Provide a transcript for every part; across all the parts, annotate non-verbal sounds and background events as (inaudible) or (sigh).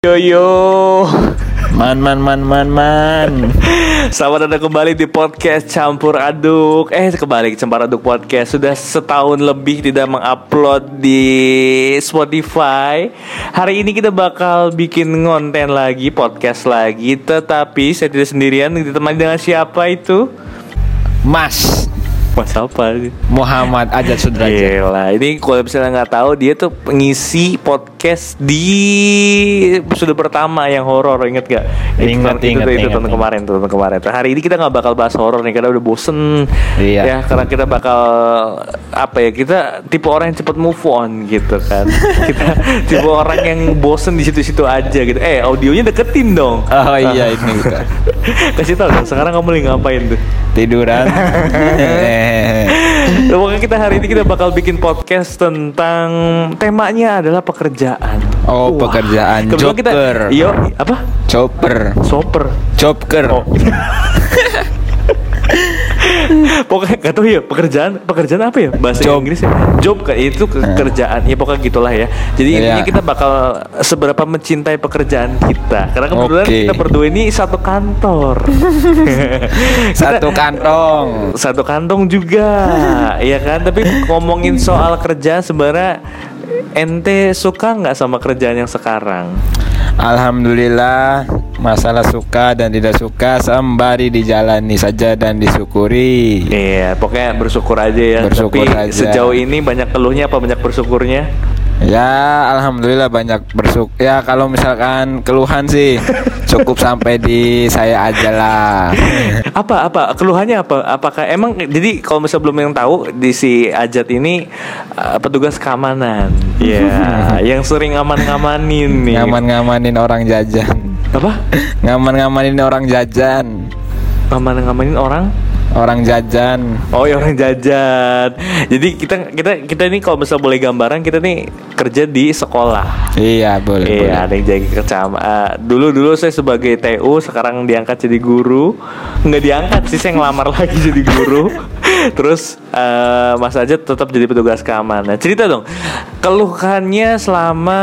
Yo yo, Man man man man man. selamat datang kembali di podcast Campur Aduk. Eh kembali ke Campur Aduk Podcast sudah setahun lebih tidak mengupload di Spotify. Hari ini kita bakal bikin konten lagi, podcast lagi. Tetapi saya tidak sendirian, ditemani dengan siapa itu? Mas Mas apa? Muhammad Ajat Sudrajat. Gila, ini kalau misalnya nggak tahu dia tuh pengisi podcast di episode pertama yang horor, inget gak? Ingat, itu, ingat, itu, itu ingat, tahun ingat. kemarin, tuh, tahun kemarin. Nah, hari ini kita nggak bakal bahas horor nih, karena udah bosen. Iya. Ya, karena kita bakal apa ya? Kita tipe orang yang cepet move on gitu kan. (laughs) kita tipe orang yang bosen di situ-situ aja gitu. Eh, audionya deketin dong. Oh iya ini. (laughs) Kasih tau dong, sekarang kamu lagi ngapain tuh? tiduran. (laughs) Pokoknya kita hari ini kita bakal bikin podcast tentang temanya adalah pekerjaan. Oh, pekerjaan. Kebetulan kita. Iya, apa? Chopper. Soper. Chopker. Oh. (laughs) pokoknya gak tau ya pekerjaan pekerjaan apa ya bahasa Job. Inggrisnya job kayak itu kerjaan ya pokoknya gitulah ya jadi Iya. intinya kita bakal seberapa mencintai pekerjaan kita karena kebetulan Oke. kita berdua ini satu kantor (laughs) Satu kantong. satu kantong juga (laughs) ya kan tapi ngomongin soal kerja sebenarnya ente suka nggak sama kerjaan yang sekarang Alhamdulillah masalah suka dan tidak suka sembari dijalani saja dan disyukuri. iya pokoknya bersyukur aja ya Bersyukur tapi aja. sejauh ini banyak keluhnya apa banyak bersyukurnya Ya alhamdulillah banyak bersyukur. Ya kalau misalkan keluhan sih cukup sampai di saya aja lah. (laughs) apa apa keluhannya apa apakah emang jadi kalau misalnya belum yang tahu di si Ajat ini uh, petugas keamanan ya (laughs) yang sering ngaman-ngamanin nih Ngaman-ngamanin orang jajan. apa (laughs) Ngaman-ngamanin orang jajan. ngaman-ngamanin orang Orang jajan. Oh ya orang jajan. Jadi kita kita kita ini kalau misalnya boleh gambaran kita nih kerja di sekolah. Iya boleh Iya, boleh. ada yang jaga kecam. eh, dulu dulu saya sebagai TU, sekarang diangkat jadi guru. Nggak diangkat sih, saya ngelamar (laughs) lagi jadi guru. Terus eh, Mas aja tetap jadi petugas keamanan. Cerita dong, keluhannya selama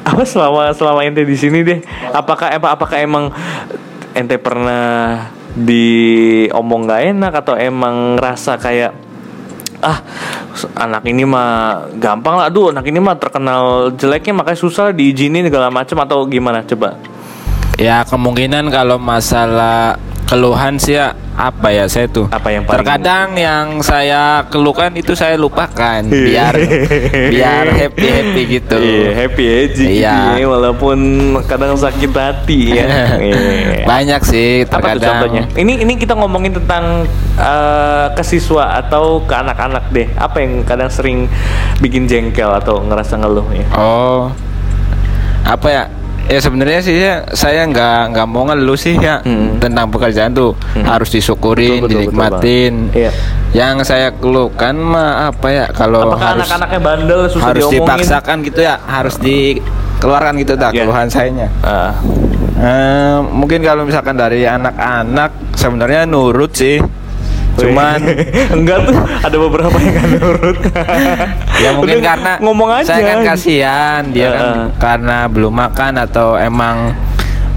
apa selama selama ente di sini deh? Apakah apa apakah emang ente pernah diomong nggak enak atau emang ngerasa kayak ah anak ini mah gampang lah aduh anak ini mah terkenal jeleknya makanya susah diizinin segala macam atau gimana coba? Ya kemungkinan kalau masalah keluhan sih ya apa ya saya tuh. Apa yang paling- Terkadang yang saya keluhkan itu saya lupakan biar (laughs) biar happy happy gitu. iya happy aja Iya. gitu walaupun kadang sakit hati (laughs) ya Iya. Banyak sih apa tuh terkadang. contohnya ini ini kita ngomongin tentang eh, ke siswa atau ke anak-anak deh apa yang kadang sering bikin jengkel atau ngerasa ngeluh ya Oh. Apa ya? Ya sebenarnya sih ya, saya nggak nggak mau ngeluh sih ya Hmm. tentang pekerjaan tuh harus disyukurin, Betul, betul, betul dinikmatin. banget. Iya. Yang saya keluhkan mah apa ya kalau apakah harus anak-anaknya bandel susah harus diomongin dipaksakan gitu ya, harus dikeluarkan gitu dah Iya. keluhan sayanya. Ah. Eh, mungkin kalau misalkan dari anak-anak sebenarnya nurut sih. Cuman (laughs) enggak tuh ada beberapa yang nggak nurut. ya mungkin Udah karena ngomong aja. saya kan kasihan dia kan Heeh. karena belum makan atau emang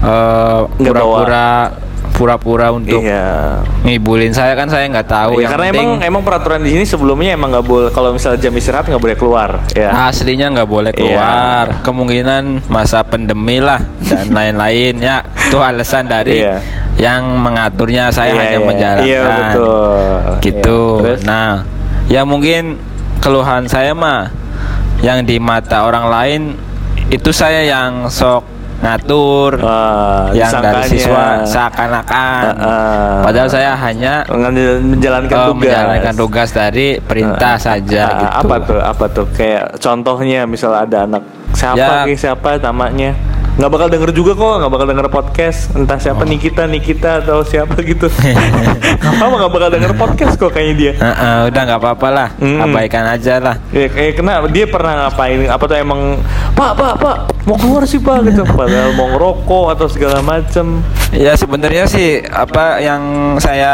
Nggak pura-pura pura-pura untuk Iya. ngibulin saya kan saya nggak tahu Ya, yang karena penting emang emang peraturan di sini sebelumnya emang nggak boleh kalau misalnya jam istirahat nggak boleh keluar ya. aslinya nggak boleh Iya. keluar kemungkinan masa pandemi lah dan lain-lain ya itu alasan dari Iya. Yang mengaturnya saya Iya, hanya iya. menjalankan Iya, betul. gitu Iya. Terus? nah ya mungkin keluhan saya mah yang di mata orang lain itu saya yang sok ngatur Wah, yang dari siswa seakan-akan Heeh. padahal saya hanya menjalankan eh, tugas. menjalankan tugas dari perintah saja Ah, gitu Apa tuh? Apa tuh? Kayak contohnya misal ada anak siapa Ya. siapa namanya nggak bakal denger juga kok nggak bakal denger podcast entah siapa Oh. Nikita Nikita atau siapa gitu (laughs) apa nggak bakal denger podcast kok kayaknya dia Heeh, udah nggak apa-apa lah Hmm. abaikan aja lah Ya, kayak kena dia pernah ngapain apa tuh emang Pak Pak Pak mau keluar sih Pak gitu padahal mau ngerokok atau segala macem Ya sebenarnya sih apa yang saya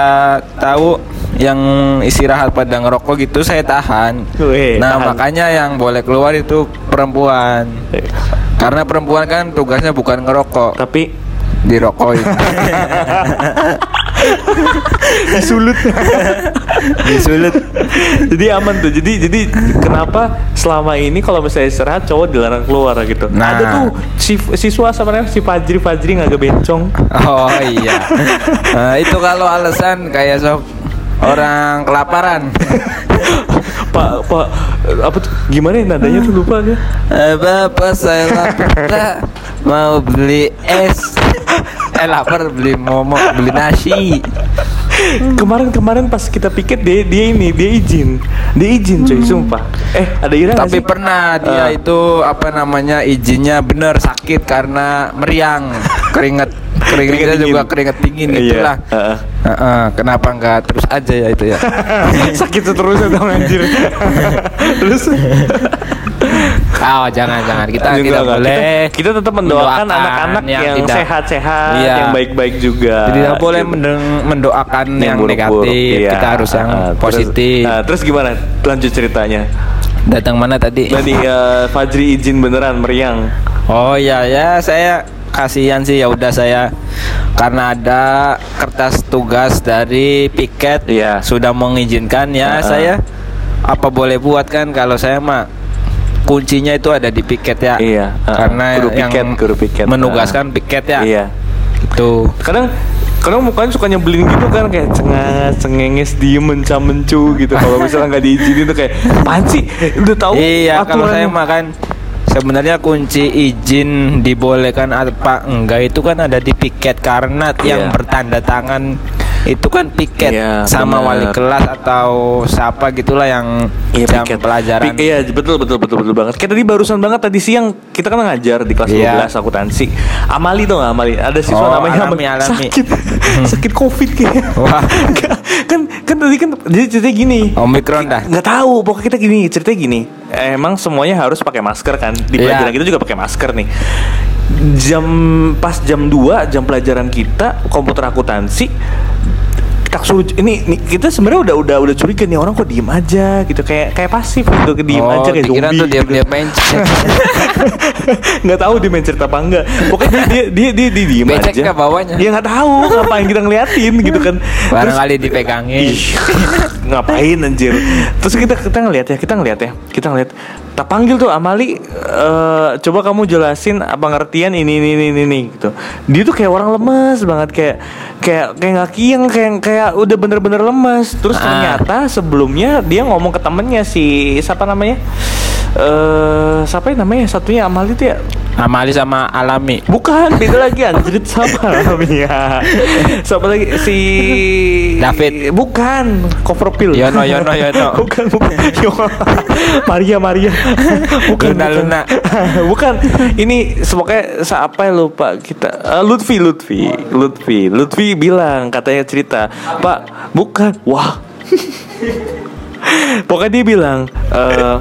tahu yang istirahat pada ngerokok gitu saya tahan. Wih, nah tahan. makanya yang boleh keluar itu perempuan. Karena perempuan kan tugasnya bukan ngerokok, Tapi dirokokin. (laughs) disulut. (laughs) Disulut. jadi aman tuh. Jadi jadi kenapa selama ini kalau misalnya istirahat cowok dilarang keluar gitu. Nah. Ada tuh si siswa sama namanya si Fajri Fajri nggak bencong. Oh iya. Nah, itu kalau alasan kayak sok orang kelaparan. (laughs) Pak Pak apa tuh gimana ya nadanya tuh lupa dia. Eh, Bapak saya lapar mau beli es. Eh lapar beli momo, beli nasi. Kemarin-kemarin pas kita piket dia dia ini dia izin. Dia izin coy sumpah. Eh ada Ira nggak Tapi pernah dia Ah. itu apa namanya izinnya bener sakit karena meriang, keringet Keringet keringetnya dingin. juga keringet dingin Iya, itulah. heeh. Heeh, kenapa nggak terus aja ya itu ya? (laughs) sakit seterusnya dong anjir. (laughs) Terus Oh jangan jangan kita Juga tidak nggak. boleh. Kita, kita tetap mendoakan anak-anak yang, sehat-sehat, Iya. yang baik-baik juga. Tidak boleh mendeng- mendoakan yang, buruk-buruk. negatif. Iya. Kita harus yang terus- positif. ah, terus gimana? Lanjut ceritanya. Datang mana tadi? Tadi eh, Fajri izin beneran meriang. Oh iya ya saya kasihan sih ya udah saya karena ada kertas tugas dari piket Iya. sudah mengizinkan ya Ah, ah. saya apa boleh buat kan kalau saya mah kuncinya itu ada di piket ya Iya, ah. karena Guru yang piket, guru piket, menugaskan piket ya Iya. itu Kadang kadang mukanya suka nyebelin gitu kan kayak cengas, cengenges, diem, mencam mencu gitu. Kalau misalnya nggak diizinin tuh kayak apaan sih? Udah tahu Iya, kalau aturannya." saya mah kan sebenarnya kunci izin dibolehkan apa enggak itu kan ada di piket karena yang Iya. bertanda tangan itu kan piket Iya, sama benar. wali kelas atau siapa gitulah yang jam piket. pelajaran. Pi- iya, betul betul betul betul banget. Kayak tadi barusan banget tadi siang kita kan ngajar di kelas Iya. 12 akuntansi. Amali tuh nggak Amali? Ada Oh, siswa namanya alami, alami. sakit. sakit Covid kayaknya. Wah. (laughs) Kan kan tadi kan jadi ceritanya gini. Omikron dah. Nggak tahu, pokoknya kita gini, ceritanya gini. Emang semuanya harus pakai masker kan? Di Iya. pelajaran kita juga pakai masker nih. Jam pas jam 2 jam pelajaran kita komputer akuntansi tak suruh ini, ini kita sebenarnya udah udah udah curiga nih orang kok diem aja gitu. Kayak kayak pasif gitu diem oh, aja kayak zombie tuh dia gitu. dia (laughs) main nggak tahu dia main cerita apa enggak. Pokoknya dia dia dia, dia diem Becek aja. nggak bawahnya? ya nggak tahu ngapain kita ngeliatin gitu kan. Terus- barangkali dipegangin. Ih, (laughs) ngapain anjir. Terus kita kita ngeliat ya kita ngeliat ya kita ngeliat tak panggil tuh Amali eh, coba kamu jelasin apa ngertian ini ini ini ini, ini, gitu. Dia tuh kayak orang lemes banget kayak kayak kayak nggak kieng kayak kayak udah bener-bener lemes. Terus Ah. ternyata sebelumnya dia ngomong ke temennya si siapa namanya eh siapa ya namanya satunya Amali tuh ya Amali sama Alami. Bukan, beda lagi anjrit sama (laughs) namanya. Siapa lagi si David. Bukan, cover pill. Yono, Yono, Yono. (laughs) bukan, bukan. Yo- Maria, Maria. Bukan, Luna, bukan. Luna. (laughs) bukan. Ini semoga apa ya lupa kita. Eh, Lutfi, Lutfi, Lutfi, Lutfi bilang katanya cerita, Pak, bukan. Wah. Pokoknya dia bilang, eh,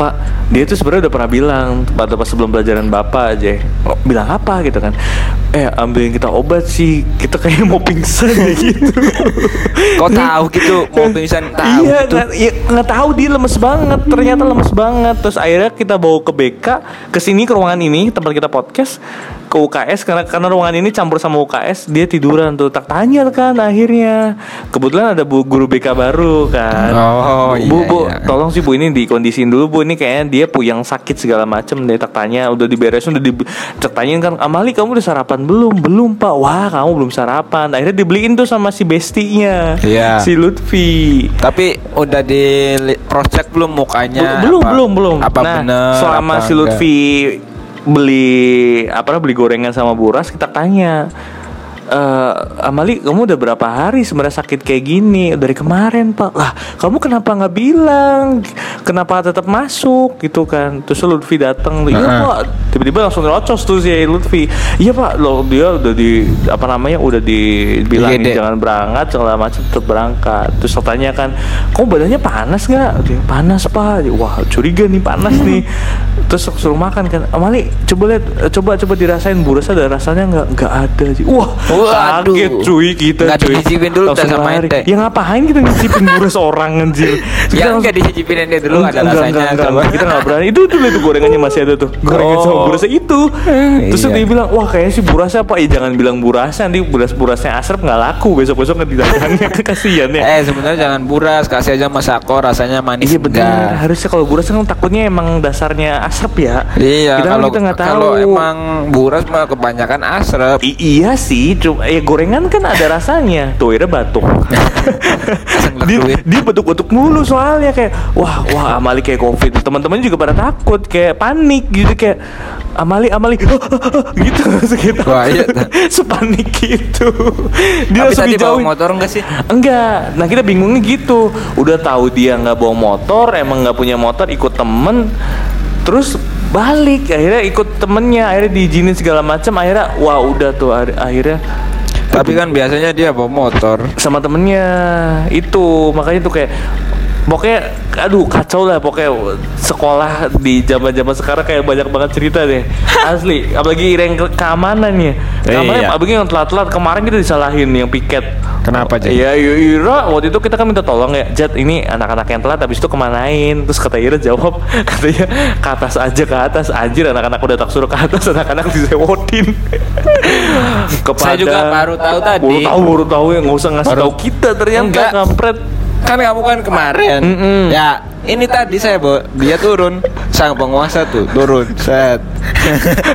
Pak, dia tuh sebenarnya udah pernah bilang pada pas sebelum pelajaran bapak aja, oh, bilang apa gitu kan? Eh, ambilin kita obat sih, kita kayak mau pingsan ya (laughs) gitu. Kok tahu gitu mau pingsan (laughs) tahu iya, gitu. nggak iya, nggak tahu dia lemes banget. Ternyata lemes banget. Terus akhirnya kita bawa ke BK, ke sini ke ruangan ini tempat kita podcast ke UKS karena karena ruangan ini campur sama UKS dia tiduran tuh tak tanya kan akhirnya kebetulan ada bu guru BK baru kan Oh, bu iya, bu iya. tolong sih bu ini dikondisin dulu bu ini kayaknya dia puyang sakit segala macem deh tak tanya udah diberesin udah di tak tanyain kan Amali kamu udah sarapan belum belum pak wah kamu belum sarapan akhirnya dibeliin tuh sama si bestinya Iya. si Lutfi Tapi udah di check belum mukanya? belum apa- belum belum Apa nah bener? selama apa si enggak? Lutfi beli apa beli gorengan sama buras kita tanya eh Amali kamu udah berapa hari sebenarnya sakit kayak gini? Dari kemarin pak. Lah kamu kenapa nggak bilang? Kenapa tetap masuk? Gitu kan. Terus Lutfi datang iya Heeh. pak. Tiba-tiba langsung rocos tuh si Lutfi. Iya pak. Lo dia udah di apa namanya udah dibilangin IGD. jangan berangkat segala macam tetap berangkat. Terus tanya kan kamu badannya panas gak Dia, panas pak. Wah curiga nih panas nih. Terus suruh makan kan Amali coba lihat coba coba dirasain buras ada rasanya nggak? Nggak ada wah Waduh. Kaget cuy kita Nggak cuy. dicicipin dulu Langsung sama lari. ente. Ya ngapain kita nyicipin buras (laughs) orang anjir. Kita Ya enggak dicicipin aja dulu ada Enggak, rasanya enggak, enggak. Kita nggak berani. Itu tuh itu gorengannya masih ada tuh. Gorengan Oh. sama burasnya itu. Terus Iya. dia bilang, wah kayaknya sih burasnya apa? Eh jangan bilang burasnya nanti buras burasnya asrep nggak laku besok besok nggak didagangnya (laughs) kasihan ya. Eh sebenarnya jangan buras, kasih aja masako rasanya manis Iya benar. enggak. Harusnya kalau buras kan takutnya emang dasarnya asrep ya. Iya, kita kan kalau kita nggak tahu. kalau emang buras mah kebanyakan asrep. I- iya sih, cuma ya gorengan kan ada rasanya. Tuh, akhirnya batuk. dia, dia batuk-batuk mulu soalnya kayak wah wah Amali kayak covid. Teman-teman juga pada takut kayak panik gitu kayak Amali Amali (laughs) gitu segitu. Wah, iya. (laughs) Sepanik gitu. Dia Tapi tadi bawa motor enggak sih? Enggak, nah kita bingungnya gitu. Udah tahu dia nggak bawa motor, emang nggak punya motor, ikut temen, terus balik. Akhirnya ikut temennya, akhirnya diizinin segala macam. Akhirnya, wah udah tuh, akhir- akhirnya Tapi kan biasanya dia bawa motor. sama temennya itu, makanya tuh kayak pokoknya aduh kacau lah pokoknya sekolah di zaman zaman sekarang kayak banyak banget cerita deh (laughs) asli apalagi yang ke keamanan ya keamanan Iya. apalagi yang telat-telat kemarin kita disalahin yang piket Kenapa, Jay? Iya, iya, Ira waktu itu kita kan minta tolong ya, Jat ini anak-anak yang telat habis itu kemanain? Terus kata Ira jawab, (laughs) katanya ke atas aja ke atas. Anjir anak-anak udah tak suruh ke atas, anak-anak disewotin. Kepada (laughs) Saya juga baru tahu tadi. Baru tahu, baru tahu ya nggak usah ngasih Baru- tahu kita ternyata Enggak. kampret. Kan kamu kan kemarin. Mm-mm. Ya, ini tadi saya bawa dia turun sang penguasa tuh turun set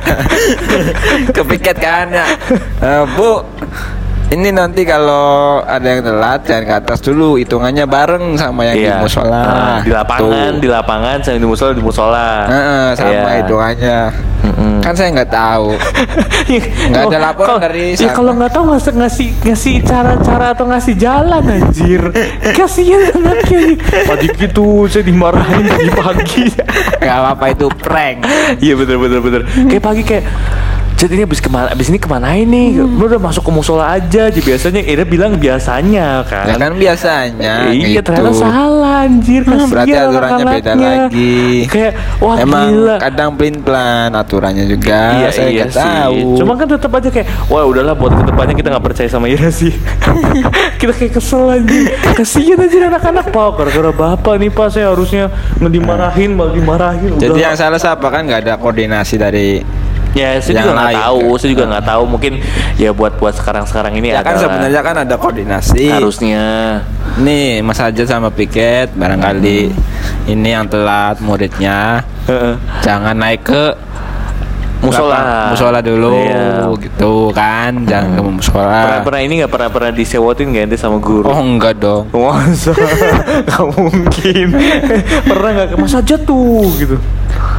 (laughs) kepiket kan ya Eh, bu ini nanti kalau ada yang telat jangan ke atas dulu hitungannya bareng sama yang di musola Ah, di lapangan, Tuh. di lapangan, sama di musola, di musola. Heeh, sama Iya. hitungannya Mm-mm. kan saya nggak tahu (laughs) Nggak ada Kalau- laporan kalau- dari Ya kalau nggak tahu ngasih ngasih ngasih cara-cara atau ngasih jalan anjir. Kasihan anaknya. Pagi gitu saya dimarahin pagi-pagi. nggak apa-apa itu prank Iya bener bener bener. Kayak pagi kayak Jat ini abis ke mana? Abis ini ke mana ini? Lu udah masuk ke musola aja. Jadi biasanya Ira bilang biasanya kan. ya kan biasanya iya gitu. ternyata salah anjir kasihan berarti aturannya beda lagi Kayak wah Emang gila. kadang pelin pelan aturannya juga iya saya iya sih. tahu Cuma kan tetap aja kayak wah udahlah buat ke depannya kita nggak percaya sama Ira sih. (laughs) kita kayak kesel aja. Kasihan aja anak-anak pak. Gara-gara bapak nih pak saya harusnya ngedimarahin malah dimarahin. jadi Udah. yang salah siapa kan nggak ada koordinasi dari ya saya yang juga nggak tahu. kan? Saya juga nggak tahu. Mungkin ya buat buat sekarang-sekarang ini ya kan sebenarnya kan ada koordinasi harusnya. nih Mas aja sama Piket barangkali ini yang telat muridnya jangan naik ke Musola. musola dulu Iya. gitu kan jangan ke musola Pernah pernah ini nggak pernah pernah disewotin nggak ente sama guru? oh enggak dong Masa? (laughs) Gak mungkin Pernah gak? Masa aja tuh gitu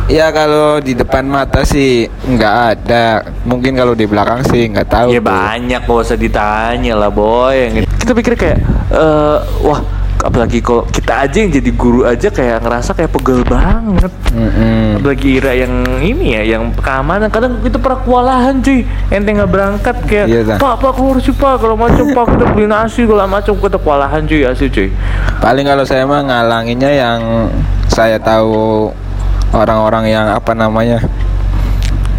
Ya kalau di depan mata sih nggak ada. Mungkin kalau di belakang sih nggak tahu. Ya tuh. banyak gak usah ditanya lah boy Kita pikir kayak eh, Wah apalagi kalau kita aja yang jadi guru aja kayak ngerasa kayak pegel banget Mm-mm. apalagi Ira yang ini ya yang keamanan kadang itu pernah kewalahan cuy ente nggak berangkat kayak Iya, pak pak keluar sih pak kalau macam pak kita beli nasi kalau macam kita kewalahan cuy asli cuy Paling kalau saya mah ngalanginnya yang saya tahu orang-orang yang apa namanya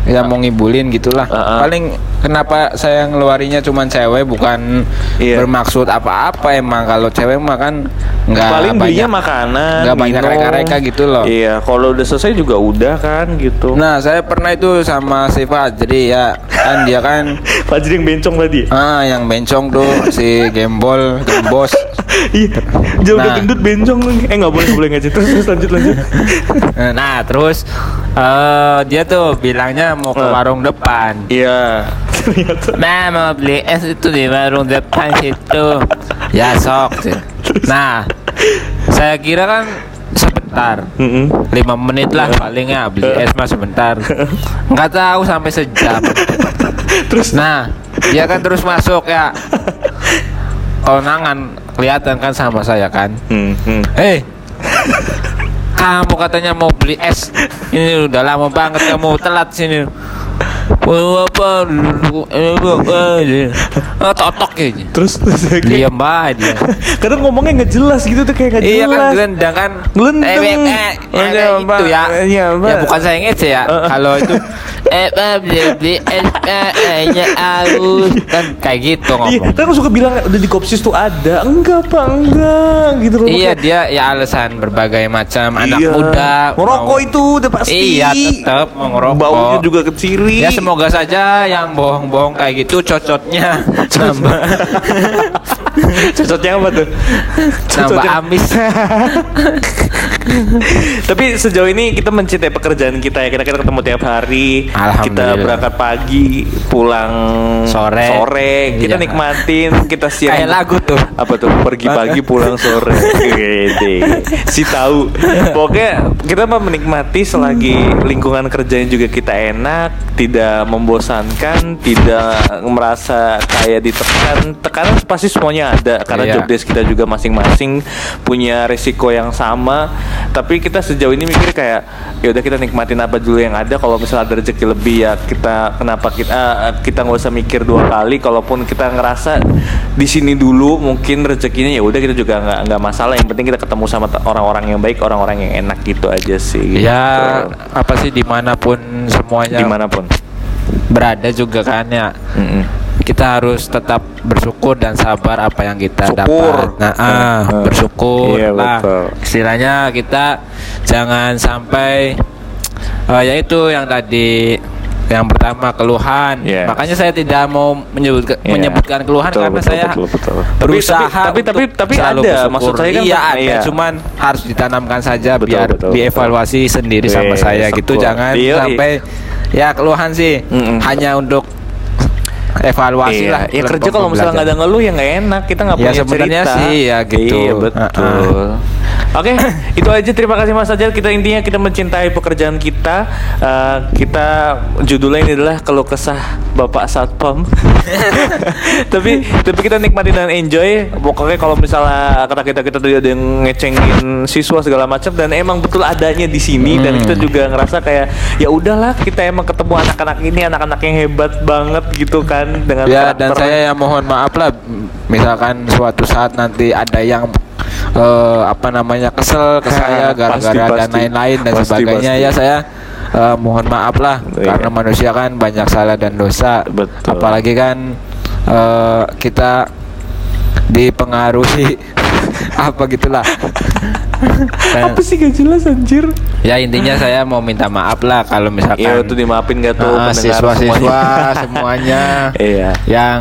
yang mau ngibulin gitulah. Ah, ah. Paling kenapa saya ngeluarinya cuman cewek bukan Iya. bermaksud apa-apa emang kalau cewek mah kan nggak paling belinya banyak. makanan nggak banyak reka-reka gitu loh. iya kalau udah selesai juga udah kan gitu Nah, saya pernah itu sama si Fajri ya. Kan dia kan (laughs) Fajri yang bencong tadi ah yang bencong tuh si Gembol, Gembos. (laughs) iya jauh udah Nah. gendut bencong eh nggak boleh nggak boleh terus terus lanjut lanjut Nah, terus eh dia tuh bilangnya mau ke Eh. warung depan. iya Nah, mau beli es itu di warung depan situ. Ya, sok. sih. Nah, saya kira kan sebentar. Lima menit lah palingnya beli es mah sebentar nggak tahu sampai sejam terus nah dia kan terus masuk ya konangan kelihatan kan sama saya kan Hmm, hmm. hei kamu katanya mau beli es ini udah lama banget kamu telat sini apa? Totok ya. terus Diam bah dia. kadang ngomongnya nggak jelas gitu tuh kayak nggak Iya jelas kan gelendang kan Gelendang. eh, eh, eh, iya, itu ya Iya, Mbak. ya bukan saya ngece ya kalau itu (laughs) eh eh eh eh kan kayak gitu Iya, ngomong. kan suka bilang udah di kopsis tuh ada. Enggak, Pak, enggak gitu loh. Iya dia ya alasan berbagai macam anak Iya. muda Ngerokok mau- itu udah pasti. Iya tetap mau ngerokok. Baunya juga keciri. Ya semoga saja yang bohong-bohong kayak gitu cocotnya (laughs) nambah (laughs) Cocoknya apa tuh? nambah amis. Tapi sejauh ini kita mencintai pekerjaan kita ya. Kita kita ketemu tiap hari. Kita berangkat pagi, pulang Sore. Sore. Kita Iya. nikmatin, kita siang. Kayak lagu tuh. Apa tuh? Pergi pagi, pulang sore. Gede. Si tahu. Pokoknya kita mah menikmati selagi lingkungan kerjanya juga kita enak, tidak membosankan, tidak merasa kayak ditekan. Tekanan pasti semuanya ada karena Iya. job desk kita juga masing-masing punya resiko yang sama tapi kita sejauh ini mikir kayak ya udah kita nikmatin apa dulu yang ada kalau misalnya ada rezeki lebih ya kita kenapa kita eh, kita nggak usah mikir dua kali kalaupun kita ngerasa di sini dulu mungkin rezekinya ya udah kita juga nggak nggak masalah yang penting kita ketemu sama orang-orang yang baik orang-orang yang enak gitu aja sih Ya gitu. apa sih di mana pun semuanya di mana pun berada juga kan ya Mm-mm. Kita harus tetap bersyukur dan sabar apa yang kita Syukur. dapat. Nah, ah, Heeh. bersyukur Iya, lah. betul. Istilahnya kita jangan sampai eh, yaitu yang tadi yang pertama keluhan. Yes. Makanya saya tidak mau menyebut, Iya. menyebutkan keluhan Betul, karena betul, saya betul, betul. Tapi- berusaha tapi- tapi- tapi selalu ada. bersyukur. Maksud saya kan iya ada, iya. cuman harus ditanamkan saja Betul, biar betul, dievaluasi sendiri sama saya gitu. Jangan Iya, iya. sampai ya keluhan sih Mm-mm. hanya untuk evaluasi Iya, lah. ya kerja kalau misalnya nggak ada ngeluh ya nggak enak, kita nggak Ya, punya sebenarnya cerita. sih, ya gitu. Iya betul. Oke, (coughs) itu aja. Terima kasih Mas Ajal. Kita intinya kita mencintai pekerjaan kita. Eh, kita judulnya ini adalah keluh kesah Bapak Satpam. (laughs) (laughs) tapi tapi kita nikmatin dan enjoy. Pokoknya kalau misalnya kata kita kita tadi ada yang ngecengin siswa segala macam dan emang betul adanya di sini dan Hmm. kita juga ngerasa kayak ya udahlah kita emang ketemu anak-anak ini anak-anak yang hebat banget gitu kan dengan Ya dan saya ya mohon maaf lah misalkan suatu saat nanti ada yang eh, apa namanya kesel ke saya gara-gara dan lain-lain dan Pasti, sebagainya pasti. ya saya eh, mohon maaf lah Iya. karena manusia kan banyak salah dan dosa Betul. apalagi kan eh, kita dipengaruhi (laughs) apa gitulah Dan- (laughs) apa sih gak jelas anjir ya intinya saya mau minta maaf lah kalau misalkan ya itu dimaafin gak tuh Ah, siswa-siswa semuanya? semuanya (laughs) iya yang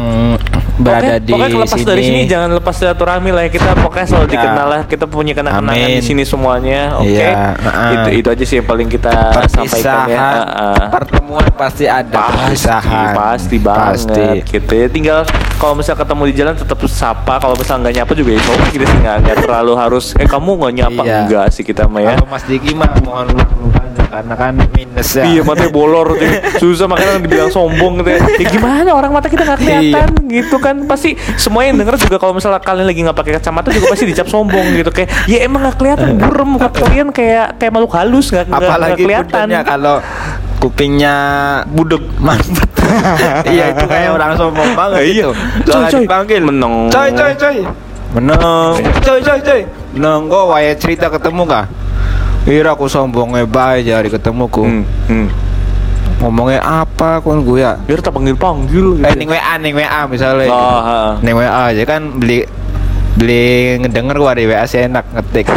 berada Pokoknya- di pokoknya lepas sini. dari sini jangan lepas silaturahmi lah ya kita pokoknya selalu Ya. dikenal lah kita punya kenangan di sini semuanya oke Iya, uh-uh. itu itu aja sih yang paling kita sampaikan ya perpisahan Uh-uh. pertemuan pasti ada pasti perpisahan pasti banget Pasti. gitu ya tinggal kalau misalnya ketemu di jalan tetap sapa kalau misalnya nggak nyapa juga ya oke kita sih nggak nggak terlalu harus eh kamu nggak nyapa Iya. enggak sih kita mah ya kalau Mas Diki mah mohon maaf karena kan minus ya. Iya matanya bolor tuh. (laughs) Susah makanya dibilang sombong gitu ya. Ya (laughs) gimana orang mata kita nggak kelihatan? Gitu kan. Pasti semua yang denger juga kalau misalnya kalian lagi nggak pakai kacamata juga pasti dicap sombong gitu. Kayak ya emang nggak kelihatan burem muka kalian kayak kayak makhluk halus nggak nggak- kelihatan. kalau kupingnya budek mampet (laughs) iya itu kayak orang sombong banget Iya. Coy, coy. dipanggil. Meneng. coy coy coy. Meneng. Coy coy coy. Meneng kok waya cerita ketemu kah Ira aku sombongnya baik jadi ketemuku Hmm, hmm. ngomongnya apa kon gue ya Biar tak panggil panggil gitu. eh ning WA ning WA misalnya Oh, ha. ning WA aja kan beli beli ngedenger gua di WA sih enak ngetik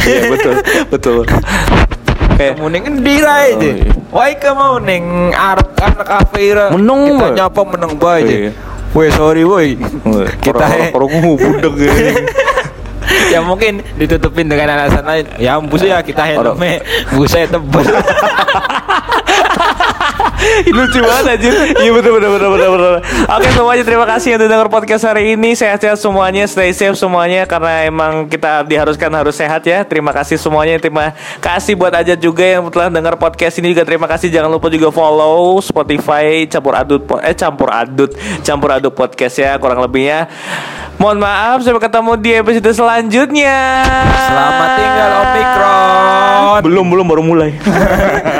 Iya betul (laughs) betul. Kayak kamu ning endi aja Oh, iya. wah kamu ning arep kan kafe ira Meneng, kita nyapa meneng bae aja Iya. Woi sorry woi kita orang orang budek gitu. (laughs) (laughs) ya mungkin ditutupin dengan alasan lain. Ya ampun ya kita helmnya busnya tebel. (laughs) Lucu banget anjir. Iya betul betul betul betul betul. Oke semuanya terima kasih yang udah denger podcast hari ini. Sehat-sehat semuanya Stay safe semuanya Karena emang kita diharuskan harus sehat ya. Terima kasih semuanya Terima kasih buat aja juga yang telah denger podcast ini juga. Terima kasih jangan lupa juga follow Spotify Campur Adut Eh campur adut Campur adut podcast ya Kurang lebihnya Mohon maaf Sampai ketemu di episode selanjutnya. Selamat tinggal Omikron Belum belum baru mulai (laughs)